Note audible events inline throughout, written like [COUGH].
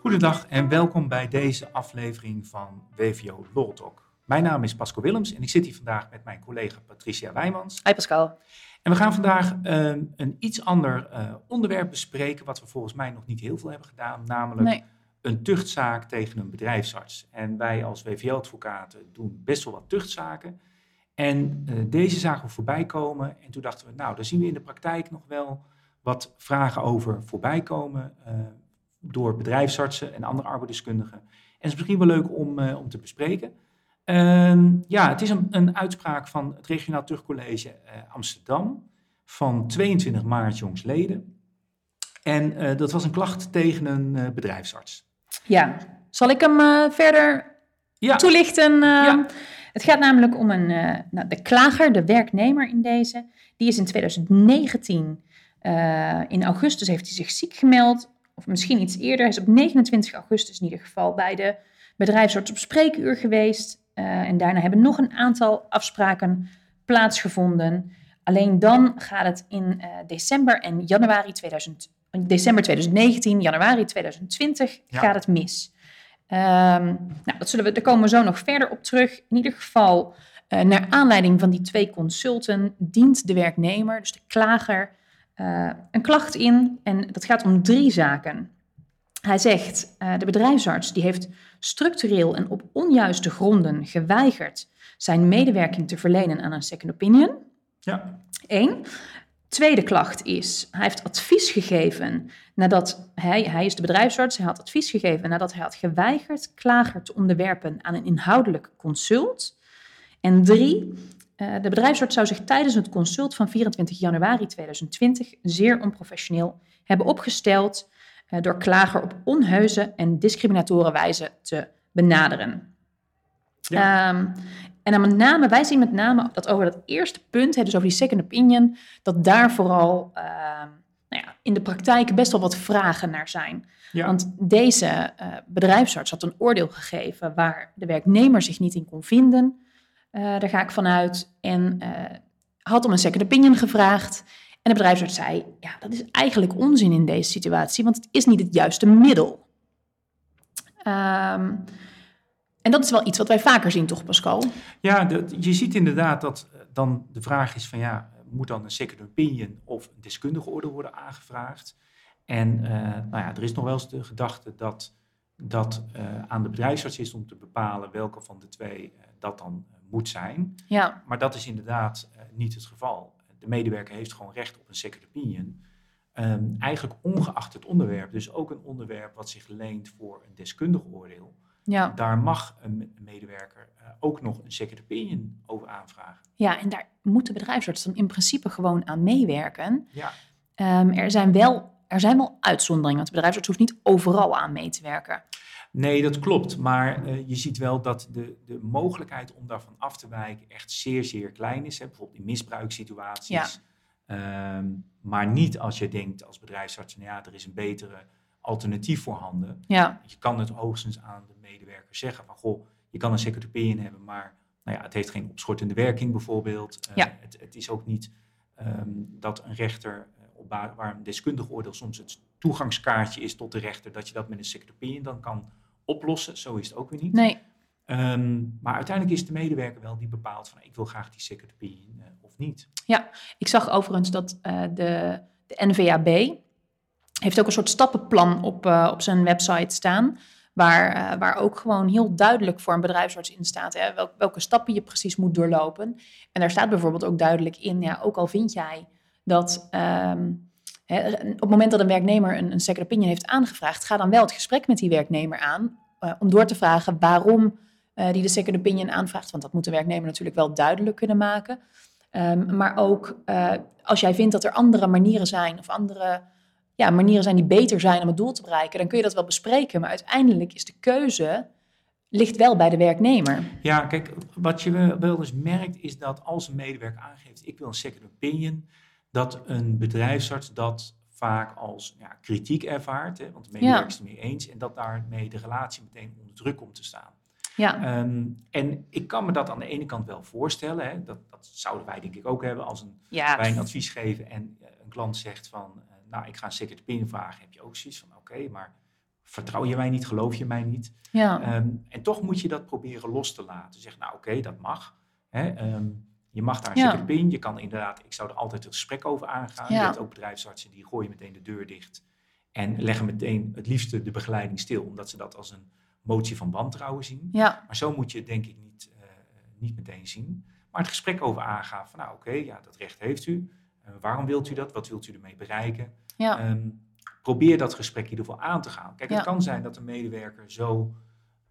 Goedendag en welkom bij deze aflevering van WVO Law Talk. Mijn naam is Pascal Willems en ik zit hier vandaag met mijn collega Patricia Wijmans. Hi Pascal. En we gaan vandaag uh, een iets ander uh, onderwerp bespreken, wat we volgens mij nog niet heel veel hebben gedaan, namelijk Nee. een tuchtzaak tegen een bedrijfsarts. En wij als WVO-advocaten doen best wel wat tuchtzaken. En uh, deze zagen we voorbij komen en toen dachten we, nou, daar zien we in de praktijk nog wel wat vragen over voorbij komen uh, door bedrijfsartsen en andere arbeidsdeskundigen. En het is misschien wel leuk om, uh, om te bespreken. Uh, ja, het is een, een, uitspraak van het Regionaal Tuchtcollege uh, Amsterdam van 22 maart jongsleden. En dat was een klacht tegen een bedrijfsarts. Ja, zal ik hem verder ja. toelichten? Ja. Het gaat namelijk om een, nou, de klager, de werknemer in deze. Die is in 2019, in augustus heeft hij zich ziek gemeld. Of misschien iets eerder. Hij is op 29 augustus in ieder geval bij de bedrijfsarts op spreekuur geweest. Uh, en daarna hebben nog een aantal afspraken plaatsgevonden. Alleen dan gaat het in december en januari 2000, december 2019, januari 2020 ja. gaat het mis. Um, nou, dat zullen we, daar komen we zo nog verder op terug. In ieder geval, uh, naar aanleiding van die twee consulten dient de werknemer, dus de klager, een klacht in. En dat gaat om drie zaken. Hij zegt, uh, de bedrijfsarts die heeft structureel en op onjuiste gronden geweigerd zijn medewerking te verlenen aan een second opinion. Ja. Eén. Tweede klacht is, hij heeft advies gegeven nadat hij, hij is de bedrijfsarts, hij had advies gegeven nadat hij had geweigerd klager te onderwerpen aan een inhoudelijk consult. En drie, uh, de bedrijfsarts zou zich tijdens het consult van 24 januari 2020 zeer onprofessioneel hebben opgesteld door klager op onheuse en discriminatoren wijze te benaderen. Ja. Um, en dan met name, wij zien met name dat over dat eerste punt, dus over die second opinion, dat daar vooral uh, nou ja, in de praktijk best wel wat vragen naar zijn. Ja. Want deze uh, bedrijfsarts had een oordeel gegeven waar de werknemer zich niet in kon vinden. Uh, daar ga ik vanuit. En uh, had om een second opinion gevraagd. En de bedrijfsarts zei, ja, dat is eigenlijk onzin in deze situatie, want het is niet het juiste middel. Um, en dat is wel iets wat wij vaker zien, toch Pascal? Ja, de, je ziet inderdaad dat dan de vraag is van ja, moet dan een second opinion of een deskundige oordeel worden aangevraagd? En uh, nou ja, er is nog wel eens de gedachte dat dat uh, aan de bedrijfsarts is om te bepalen welke van de twee uh, dat dan moet zijn. Ja. Maar dat is inderdaad niet het geval de medewerker heeft gewoon recht op een second opinion. Um, eigenlijk ongeacht het onderwerp, dus ook een onderwerp wat zich leent voor een deskundig oordeel. Ja. Daar mag een medewerker uh, ook nog een second opinion over aanvragen. Ja, en daar moet de bedrijfsarts dan in principe gewoon aan meewerken. Ja. Um, er, zijn wel, er zijn wel uitzonderingen, want de bedrijfsarts hoeft niet overal aan mee te werken. Nee, dat klopt. Maar uh, je ziet wel dat de, de mogelijkheid om daarvan af te wijken echt zeer, zeer klein is. Hè? Bijvoorbeeld in misbruikssituaties. Ja. Um, maar niet als je denkt als bedrijfsarts, nou ja, er is een betere alternatief voorhanden. Ja. Je kan het hoogstens aan zeggen van, goh, je kan een second opinion hebben, maar nou ja, het heeft geen opschortende werking bijvoorbeeld. Uh, Ja. het, het is ook niet um, dat een rechter, uh, op waar een deskundig oordeel soms het toegangskaartje is tot de rechter, dat je dat met een opinion dan kan oplossen. Zo is het ook weer niet. Nee, Um, maar uiteindelijk is de medewerker wel die bepaalt van ik wil graag die opinion uh, of niet. ik zag overigens dat uh, de, de NVAB heeft ook een soort stappenplan op, op zijn website staan. Waar, uh, waar ook gewoon heel duidelijk voor een bedrijfsarts in staat hè, wel, welke stappen je precies moet doorlopen. En daar staat bijvoorbeeld ook duidelijk in, ja, ook al vind jij dat um, hè, op het moment dat een werknemer een, second opinion heeft aangevraagd, ga dan wel het gesprek met die werknemer aan uh, om door te vragen waarom uh, die de second opinion aanvraagt. Want dat moet de werknemer natuurlijk wel duidelijk kunnen maken. Um, maar ook als jij vindt dat er andere manieren zijn of andere ja, manieren zijn die beter zijn om het doel te bereiken, dan kun je dat wel bespreken. Maar uiteindelijk is de keuze ligt wel bij de werknemer. Ja, kijk, wat je wel eens merkt is dat als een medewerker aangeeft, ik wil een second opinion, dat een bedrijfsarts dat vaak als ja, kritiek ervaart, hè, want de medewerker is het ermee eens, en dat daarmee de relatie meteen onder druk komt te staan. Ja. Ehm, en ik kan me dat aan de ene kant wel voorstellen. Hè, dat, dat zouden wij denk ik ook hebben als een, ja. wij een advies geven en eh, een klant zegt van, nou ik ga een second opinion vragen. Heb je ook zoiets van, oké, maar vertrouw je mij niet, geloof je mij niet? ja. Ehm, en toch moet je dat proberen los te laten. Zeg, nou oké, dat mag. Hè, ehm, je mag daar een Ja. opinion. Je kan inderdaad, ik zou er altijd het gesprek over aangaan. Je hebt ook bedrijfsartsen die gooien meteen de deur dicht. En leggen meteen het liefste de begeleiding stil. Omdat ze dat als een motie van wantrouwen zien. ja. Maar zo moet je het denk ik niet, eh, niet meteen zien. Maar het gesprek over aangaan van nou oké, ja, dat recht heeft u. Eh, waarom wilt u dat? Wat wilt u ermee bereiken? ja. Ehm, probeer dat gesprek in ieder geval aan te gaan. Kijk, Ja. het kan zijn dat een medewerker zo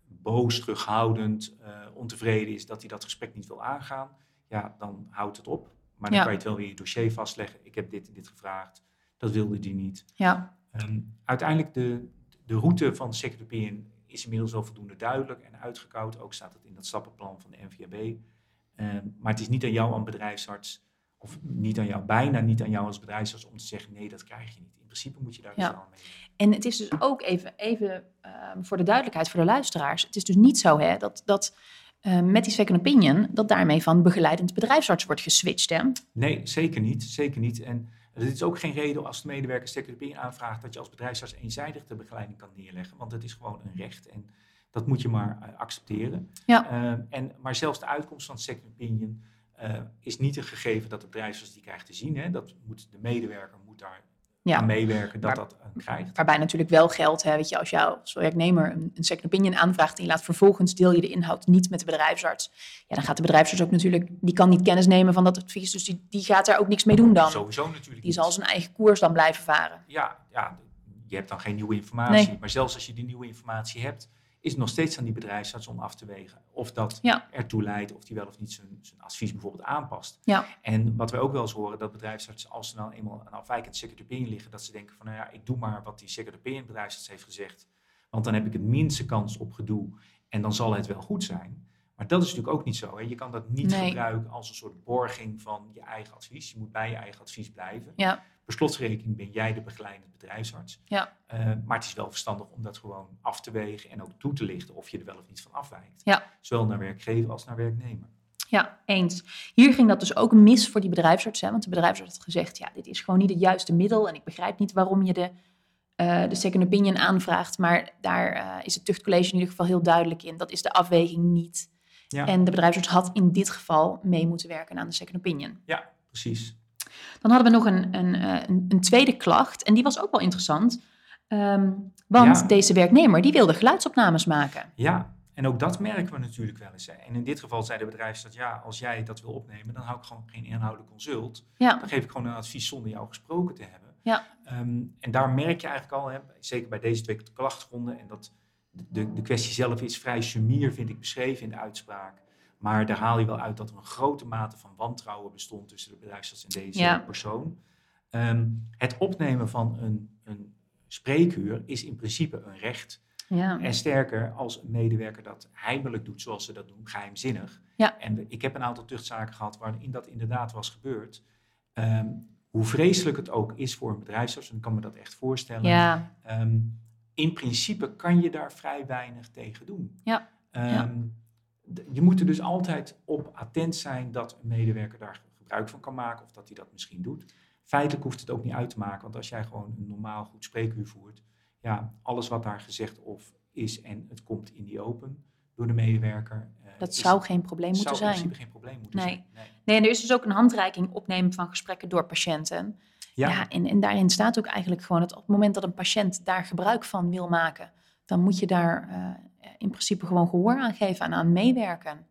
boos, terughoudend, eh, ontevreden is dat hij dat gesprek niet wil aangaan. Ja, dan houdt het op. Maar dan Ja. kan je het wel weer in je dossier vastleggen. Ik heb dit en dit gevraagd. Dat wilde die niet. ja. Ehm, uiteindelijk de, de route van opinion is inmiddels wel voldoende duidelijk en uitgekoud. Ook staat het in dat stappenplan van de NVB. Ehm, maar het is niet aan jou als bedrijfsarts, of niet aan jou, bijna niet aan jou als bedrijfsarts om te zeggen nee, dat krijg je niet. In principe moet je daar dus Ja. wel mee. En het is dus ook even, even ehm, voor de duidelijkheid voor de luisteraars. Het is dus niet zo hè, dat, dat ehm, met die second opinion, dat daarmee van begeleidend bedrijfsarts wordt geswitcht. Hè? Nee, zeker niet. Zeker niet. En het is ook geen reden als de medewerker second opinion aanvraagt dat je als bedrijfsarts eenzijdig de begeleiding kan neerleggen. Want het is gewoon een recht en dat moet je maar eh, accepteren. Ja. Ehm, en, maar zelfs de uitkomst van second opinion eh, is niet een gegeven dat de bedrijfsarts die krijgt te zien. Hè. Dat moet, de medewerker moet daar Ja. aan meewerken dat Maar- dat eh, krijgt. Waarbij natuurlijk wel geldt, hè, weet je, als jou als werknemer een, een second opinion aanvraagt en je laat vervolgens deel je de inhoud niet met de bedrijfsarts. Ja, dan gaat de bedrijfsarts ook natuurlijk, die kan niet kennis nemen van dat advies, dus die, die gaat daar ook niks mee doen dan. Sowieso natuurlijk Die niet. zal zijn eigen koers dan blijven varen. ja, ja, je hebt dan geen nieuwe informatie. Nee. Maar zelfs als je die nieuwe informatie hebt, is het nog steeds aan die bedrijfsarts om af te wegen of dat Ja. ertoe leidt, of die wel of niet zijn, zijn advies bijvoorbeeld aanpast. Ja. En wat wij ook wel eens horen, dat bedrijfsartsen, als ze nou eenmaal een afwijkend second opinion liggen, dat ze denken van, nou ja, ik doe maar wat die second opinion bedrijfsarts heeft gezegd, want dan heb ik het minste kans op gedoe en dan zal het wel goed zijn. Maar dat is natuurlijk ook niet zo. Hè? Je kan dat niet Nee. gebruiken als een soort borging van je eigen advies. Je moet bij je eigen advies blijven. Ja, Per slotverrekening ben jij de begeleidende bedrijfsarts. Ja. Eh, maar het is wel verstandig om dat gewoon af te wegen en ook toe te lichten of je er wel of niet van afwijkt. Ja. Zowel naar werkgever als naar werknemer. ja, eens. Hier ging dat dus ook mis voor die bedrijfsarts, hè, want de bedrijfsarts had gezegd, ja, dit is gewoon niet het juiste middel en ik begrijp niet waarom je de, eh, de second opinion aanvraagt, maar daar eh, is het tuchtcollege in ieder geval heel duidelijk in. Dat is de afweging niet. Ja. En de bedrijfsarts had in dit geval mee moeten werken aan de second opinion. Ja, precies. Dan hadden we nog een, een, eh, een, een tweede klacht. En die was ook wel interessant. Ehm, want Ja. deze werknemer die wilde geluidsopnames maken. Ja, en ook dat merken we natuurlijk wel eens. Hè. En in dit geval zei de bedrijfsarts, ja, als jij dat wil opnemen, dan hou ik gewoon geen inhoudelijk consult. Ja, Dan geef ik gewoon een advies zonder jou gesproken te hebben. Ja. Ehm, en daar merk je eigenlijk al, hè, zeker bij deze twee klachtgronden, en dat de, de kwestie zelf is vrij sumier, vind ik, beschreven in de uitspraak. Maar daar haal je wel uit dat er een grote mate van wantrouwen bestond tussen de bedrijfsarts en deze Ja. persoon. Ehm, het opnemen van een, een spreekuur is in principe een recht. ja. En sterker, als een medewerker dat heimelijk doet, zoals ze dat doen, geheimzinnig. Ja. En ik heb een aantal tuchtzaken gehad waarin dat inderdaad was gebeurd. Ehm, hoe vreselijk het ook is voor een bedrijfsarts, en ik kan me dat echt voorstellen. ja. ehm, in principe kan je daar vrij weinig tegen doen. Ja. Ehm, Ja. Je moet er dus altijd op attent zijn dat een medewerker daar gebruik van kan maken of dat hij dat misschien doet. Feitelijk hoeft het ook niet uit te maken, want als jij gewoon een normaal goed spreekuur voert, ja, alles wat daar gezegd of is en het komt in die open door de medewerker. eh, Dat zou geen probleem moeten zou in zijn. principe geen probleem moeten Nee. zijn. Nee. Nee, en er is dus ook een handreiking opnemen van gesprekken door patiënten. Ja, Ja, en, en daarin staat ook eigenlijk gewoon dat op het moment dat een patiënt daar gebruik van wil maken, dan moet je daar eh, in principe gewoon gehoor aan geven en aan meewerken.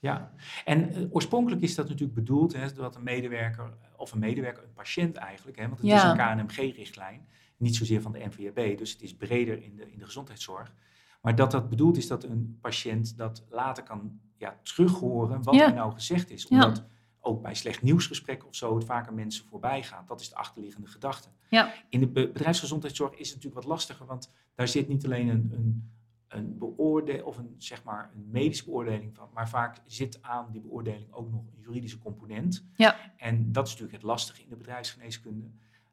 Ja, en eh, oorspronkelijk is dat natuurlijk bedoeld hè, dat een medewerker, of een medewerker, een patiënt eigenlijk, hè, want het Ja. is een KNMG-richtlijn, niet zozeer van de NVB, dus het is breder in de, in de gezondheidszorg. Maar dat dat bedoeld is dat een patiënt dat later kan ja, terughoren wat Ja. er nou gezegd is. Ja. Omdat ook bij slecht nieuwsgesprek of zo het vaker mensen voorbij gaat. Dat is de achterliggende gedachte. Ja. In de be- bedrijfsgezondheidszorg is het natuurlijk wat lastiger, want daar zit niet alleen een, een, een beoordeling of een, zeg maar, een medische beoordeling van, maar vaak zit aan die beoordeling ook nog een juridische component. Ja. En dat is natuurlijk het lastige in de bedrijfsgeneeskunde.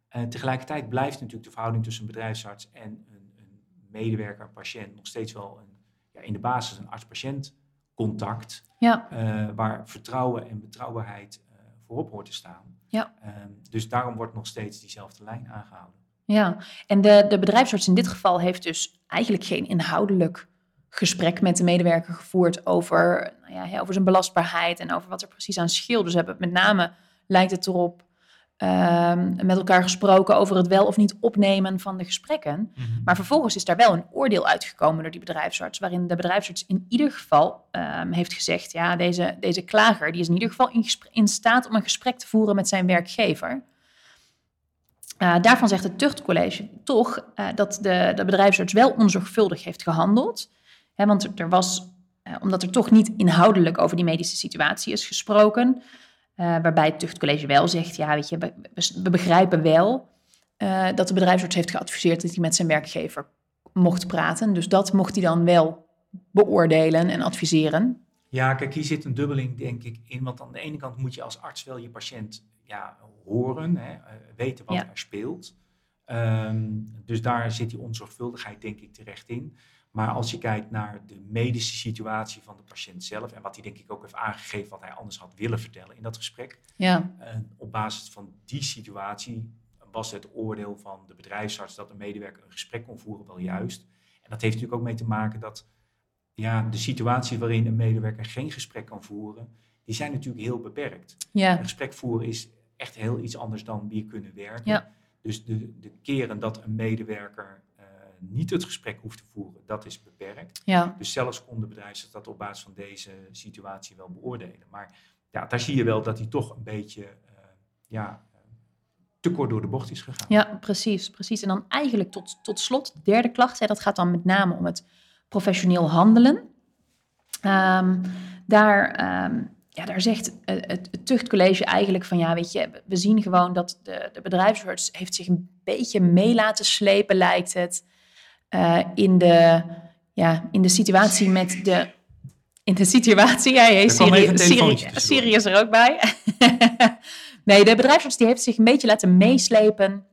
En tegelijkertijd blijft natuurlijk de verhouding tussen een bedrijfsarts en een, een medewerker, een patiënt, nog steeds wel een, ja, in de basis een arts-patiënt contact, Ja, eh, waar vertrouwen en betrouwbaarheid eh, voorop hoort te staan. Ja. Ehm, dus daarom wordt nog steeds diezelfde lijn aangehouden. ja. En de, de bedrijfsarts in dit geval heeft dus eigenlijk geen inhoudelijk gesprek met de medewerker gevoerd over, nou ja, over zijn belastbaarheid en over wat er precies aan scheelt. Dus hebben met name, lijkt het erop, ehm, met elkaar gesproken over het wel of niet opnemen van de gesprekken. Maar vervolgens is daar wel een oordeel uitgekomen door die bedrijfsarts, waarin de bedrijfsarts in ieder geval ehm, heeft gezegd, ja, deze, deze klager die is in ieder geval in, staat om een gesprek te voeren met zijn werkgever. Eh, daarvan zegt het tuchtcollege toch eh, dat de, de bedrijfsarts wel onzorgvuldig heeft gehandeld. Hè, want er, er was, eh, omdat er toch niet inhoudelijk over die medische situatie is gesproken, eh, waarbij het tuchtcollege wel zegt, ja, weet je, we, begrijpen wel eh, dat de bedrijfsarts heeft geadviseerd dat hij met zijn werkgever mocht praten. Dus dat mocht hij dan wel beoordelen en adviseren. Ja, kijk, hier zit een dubbeling, denk ik, in. Want aan de ene kant moet je als arts wel je patiënt ja, horen, hè, eh, weten wat Ja. er speelt. Ehm, dus daar zit die onzorgvuldigheid, denk ik, terecht in. Maar als je kijkt naar de medische situatie van de patiënt zelf, en wat hij denk ik ook heeft aangegeven wat hij anders had willen vertellen in dat gesprek, Ja, en op basis van die situatie was het oordeel van de bedrijfsarts dat een medewerker een gesprek kon voeren wel juist. En dat heeft natuurlijk ook mee te maken dat ja, de situatie waarin een medewerker geen gesprek kan voeren, die zijn natuurlijk heel beperkt. ja, Een gesprek voeren is echt heel iets anders dan weer kunnen werken. Ja. Dus de, de keren dat een medewerker eh, niet het gesprek hoeft te voeren, dat is beperkt. ja, Dus zelfs kon de bedrijfsarts dat op basis van deze situatie wel beoordelen. Maar ja, daar zie je wel dat hij toch een beetje eh, ja, eh, te kort door de bocht is gegaan. ja, precies, precies. En dan eigenlijk tot, tot slot, de derde klacht, hè, dat gaat dan met name om het professioneel handelen. Ehm, daar, ehm, ja, daar zegt eh, het, het tuchtcollege eigenlijk van, ja, weet je, we zien gewoon dat de, de bedrijfsarts heeft zich een beetje mee laten slepen, lijkt het, eh, in, de, ja, in de situatie met de... In de situatie, ja, hey. Siri is er ook bij. [LAUGHS] nee, de bedrijfsarts die heeft zich een beetje laten meeslepen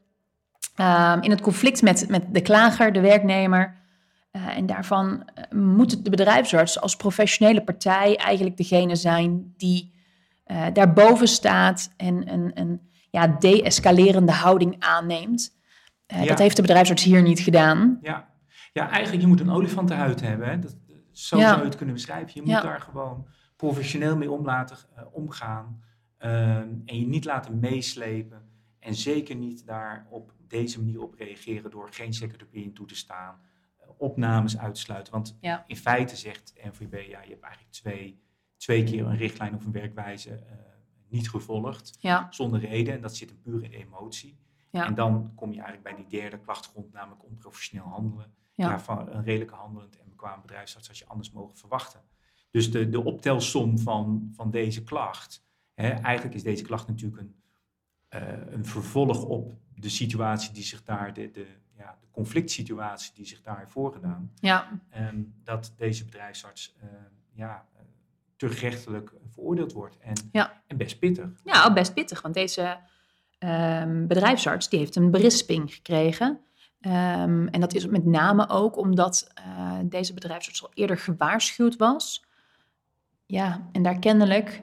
ehm, in het conflict met, met de klager, de werknemer. Eh, en daarvan eh, moet de bedrijfsarts als professionele partij eigenlijk degene zijn die eh, daarboven staat en een, een ja, de-escalerende houding aanneemt. Ja. Dat heeft de bedrijfsarts hier niet gedaan. Ja. ja, eigenlijk je moet een olifantenhuid hebben. Hè? Dat, zo Ja. zou je het kunnen beschrijven. Je moet Ja. daar gewoon professioneel mee om laten omgaan. Ehm, en je niet laten meeslepen. En zeker niet daar op deze manier op reageren door geen opinion toe te staan. Opnames uitsluiten. Want Ja. in feite zegt NVB, ja, je hebt eigenlijk twee, twee keer een richtlijn of een werkwijze eh, niet gevolgd. Ja, Zonder reden. En dat zit hem puur in emotie. Ja. En dan kom je eigenlijk bij die derde klachtgrond, namelijk onprofessioneel handelen. Ja. Ja. van een redelijk handelend en bekwaam bedrijfsarts als je anders mogen verwachten. Dus de, de optelsom van, van deze klacht, hè, eigenlijk is deze klacht natuurlijk een, eh, een vervolg op de situatie die zich daar, de, de, ja, de conflict situatie die zich daar heeft voorgedaan. ja, En dat deze bedrijfsarts eh, ja, eh, veroordeeld wordt. En, Ja. en best pittig. Ja, best pittig, want deze ehm, bedrijfsarts die heeft een berisping gekregen. Ehm, en dat is met name ook omdat eh, deze bedrijfsarts al eerder gewaarschuwd was. Ja, en daar kennelijk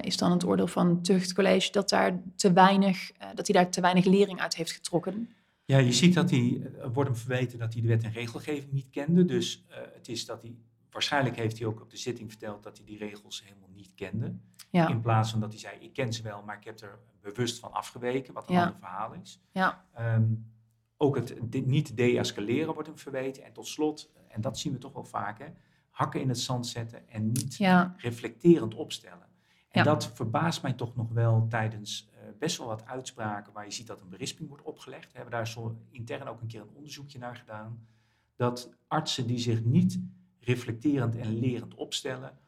is dan het oordeel van het tuchtcollege dat, daar te weinig, dat hij daar te weinig lering uit heeft getrokken. Ja, je ziet dat hij, er wordt hem verweten dat hij de wet en regelgeving niet kende. Dus eh, het is dat hij, waarschijnlijk heeft hij ook op de zitting verteld dat hij die regels helemaal niet kende. Ja, In plaats van dat hij zei, ik ken ze wel, maar ik heb er bewust van afgeweken, wat een Ja. ander verhaal is. ja, Ehm, ook het de- niet de-escaleren wordt hem verweten. En tot slot, en dat zien we toch wel vaak, hè, hakken in het zand zetten en niet ja, reflecterend opstellen. En dat verbaast mij toch nog wel tijdens eh, best wel wat uitspraken waar je ziet dat een berisping wordt opgelegd. We hebben daar zo intern ook een keer een onderzoekje naar gedaan. Dat artsen die zich niet reflecterend en lerend opstellen,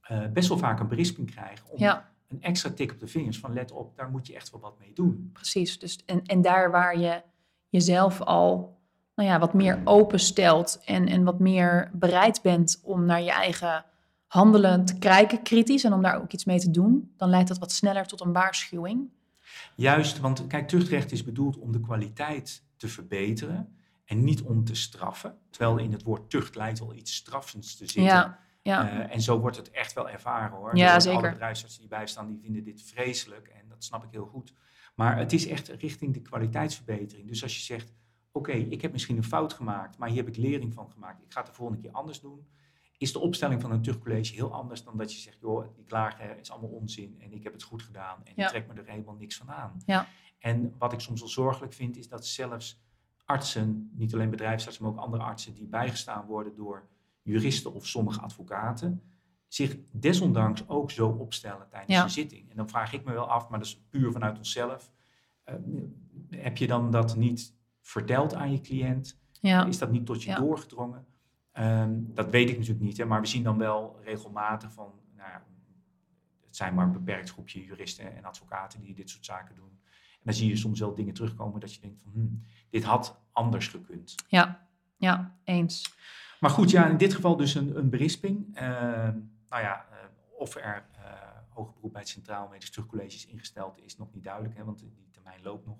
eh, best wel vaak een berisping krijgen. Om ja. een extra tik op de vingers van let op, daar moet je echt wel wat mee doen. precies. Dus, en, en daar waar je jezelf al nou ja, wat meer openstelt en, en wat meer bereid bent om naar je eigen handelen te kijken, kritisch, en om daar ook iets mee te doen, dan leidt dat wat sneller tot een waarschuwing. Juist, want kijk, tuchtrecht is bedoeld om de kwaliteit te verbeteren. En niet om te straffen. Terwijl in het woord tucht lijkt wel iets straffends te zitten. Ja, ja. Eh, en zo wordt het echt wel ervaren hoor. Ja, Door zeker. Alle bedrijfsartsen die bijstaan, die vinden dit vreselijk. En dat snap ik heel goed. Maar het is echt richting de kwaliteitsverbetering. Dus als je zegt, oké, ik heb misschien een fout gemaakt, maar hier heb ik lering van gemaakt. Ik ga het de volgende keer anders doen. Is de opstelling van een tuchtcollege heel anders dan dat je zegt, joh, die klagen is allemaal onzin en ik heb het goed gedaan en Ja. ik trek me er helemaal niks van aan. Ja. En wat ik soms wel zorgelijk vind, is dat zelfs artsen, niet alleen bedrijfsartsen, maar ook andere artsen die bijgestaan worden door juristen of sommige advocaten, zich desondanks ook zo opstellen tijdens Ja. een zitting. En dan vraag ik me wel af, maar dat is puur vanuit onszelf. eh, heb je dan dat niet verteld aan je cliënt? ja. Is dat niet tot je doorgedrongen? Ehm, dat weet ik natuurlijk niet, hè, maar we zien dan wel regelmatig van, nou ja, het zijn maar een beperkt groepje juristen en advocaten die dit soort zaken doen. En dan zie je soms wel dingen terugkomen dat je denkt van, hmm, dit had anders gekund. ja, ja, eens. Maar goed, ja, in dit geval dus een, een berisping. Ehm, nou ja, eh, of er eh hoger beroep bij het Centraal Medisch Terugcollege is ingesteld, is nog niet duidelijk, hè, want die termijn loopt nog.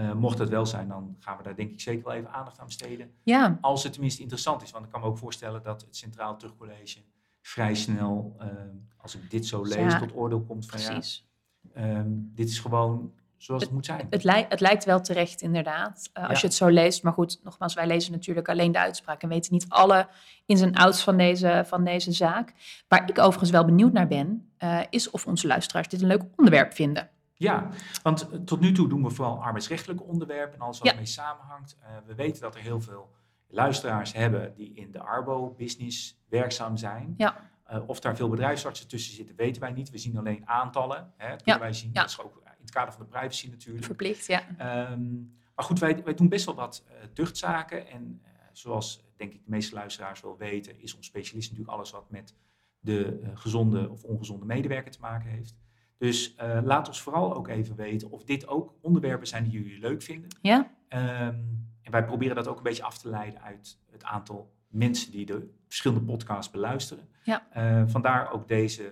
Eh, mocht dat wel zijn, dan gaan we daar denk ik zeker wel even aandacht aan besteden. Ja, Als het tenminste interessant is. Want ik kan me ook voorstellen dat het Centraal Terugcollege vrij snel, ehm, als ik dit zo lees, Ja, tot oordeel komt van precies. ja, ehm, dit is gewoon zoals het, moet zijn. Het, lij- het lijkt wel terecht, inderdaad, eh, als je het zo leest. Maar goed, nogmaals, wij lezen natuurlijk alleen de uitspraak en weten niet alle ins en outs van deze, van deze zaak. Waar ik overigens wel benieuwd naar ben, eh, is of onze luisteraars dit een leuk onderwerp vinden. Ja, want eh, tot nu toe doen we vooral arbeidsrechtelijke onderwerpen en alles wat Ja. ermee samenhangt. Eh, we weten dat er heel veel luisteraars hebben die in de Arbo-business werkzaam zijn. Ja. Eh, of daar veel bedrijfsartsen tussen zitten, weten wij niet. We zien alleen aantallen. Hè, kunnen Ja, wij zien. Dat is ook in het kader van de privacy natuurlijk. Verplicht, ja. Ehm, maar goed, wij, wij doen best wel wat eh tuchtzaken. En zoals denk ik de meeste luisteraars wel weten, is ons specialist natuurlijk alles wat met de gezonde of ongezonde medewerker te maken heeft. Dus eh, laat ons vooral ook even weten of dit ook onderwerpen zijn die jullie leuk vinden. Ja, Ehm, en wij proberen dat ook een beetje af te leiden uit het aantal mensen die de verschillende podcasts beluisteren. Ja. Eh, vandaar ook deze, eh,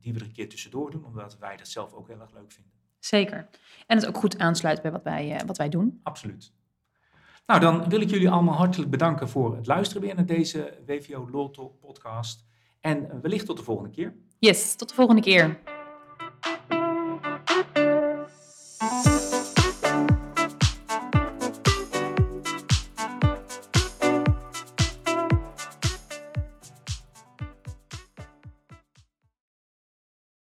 die we er een keer tussendoor doen, omdat wij dat zelf ook heel erg leuk vinden. zeker. En het ook goed aansluit bij wat wij, wat wij doen. Absoluut. Nou, dan wil ik jullie allemaal hartelijk bedanken voor het luisteren weer naar deze WVO Talk podcast. En wellicht tot de volgende keer. Yes, tot de volgende keer.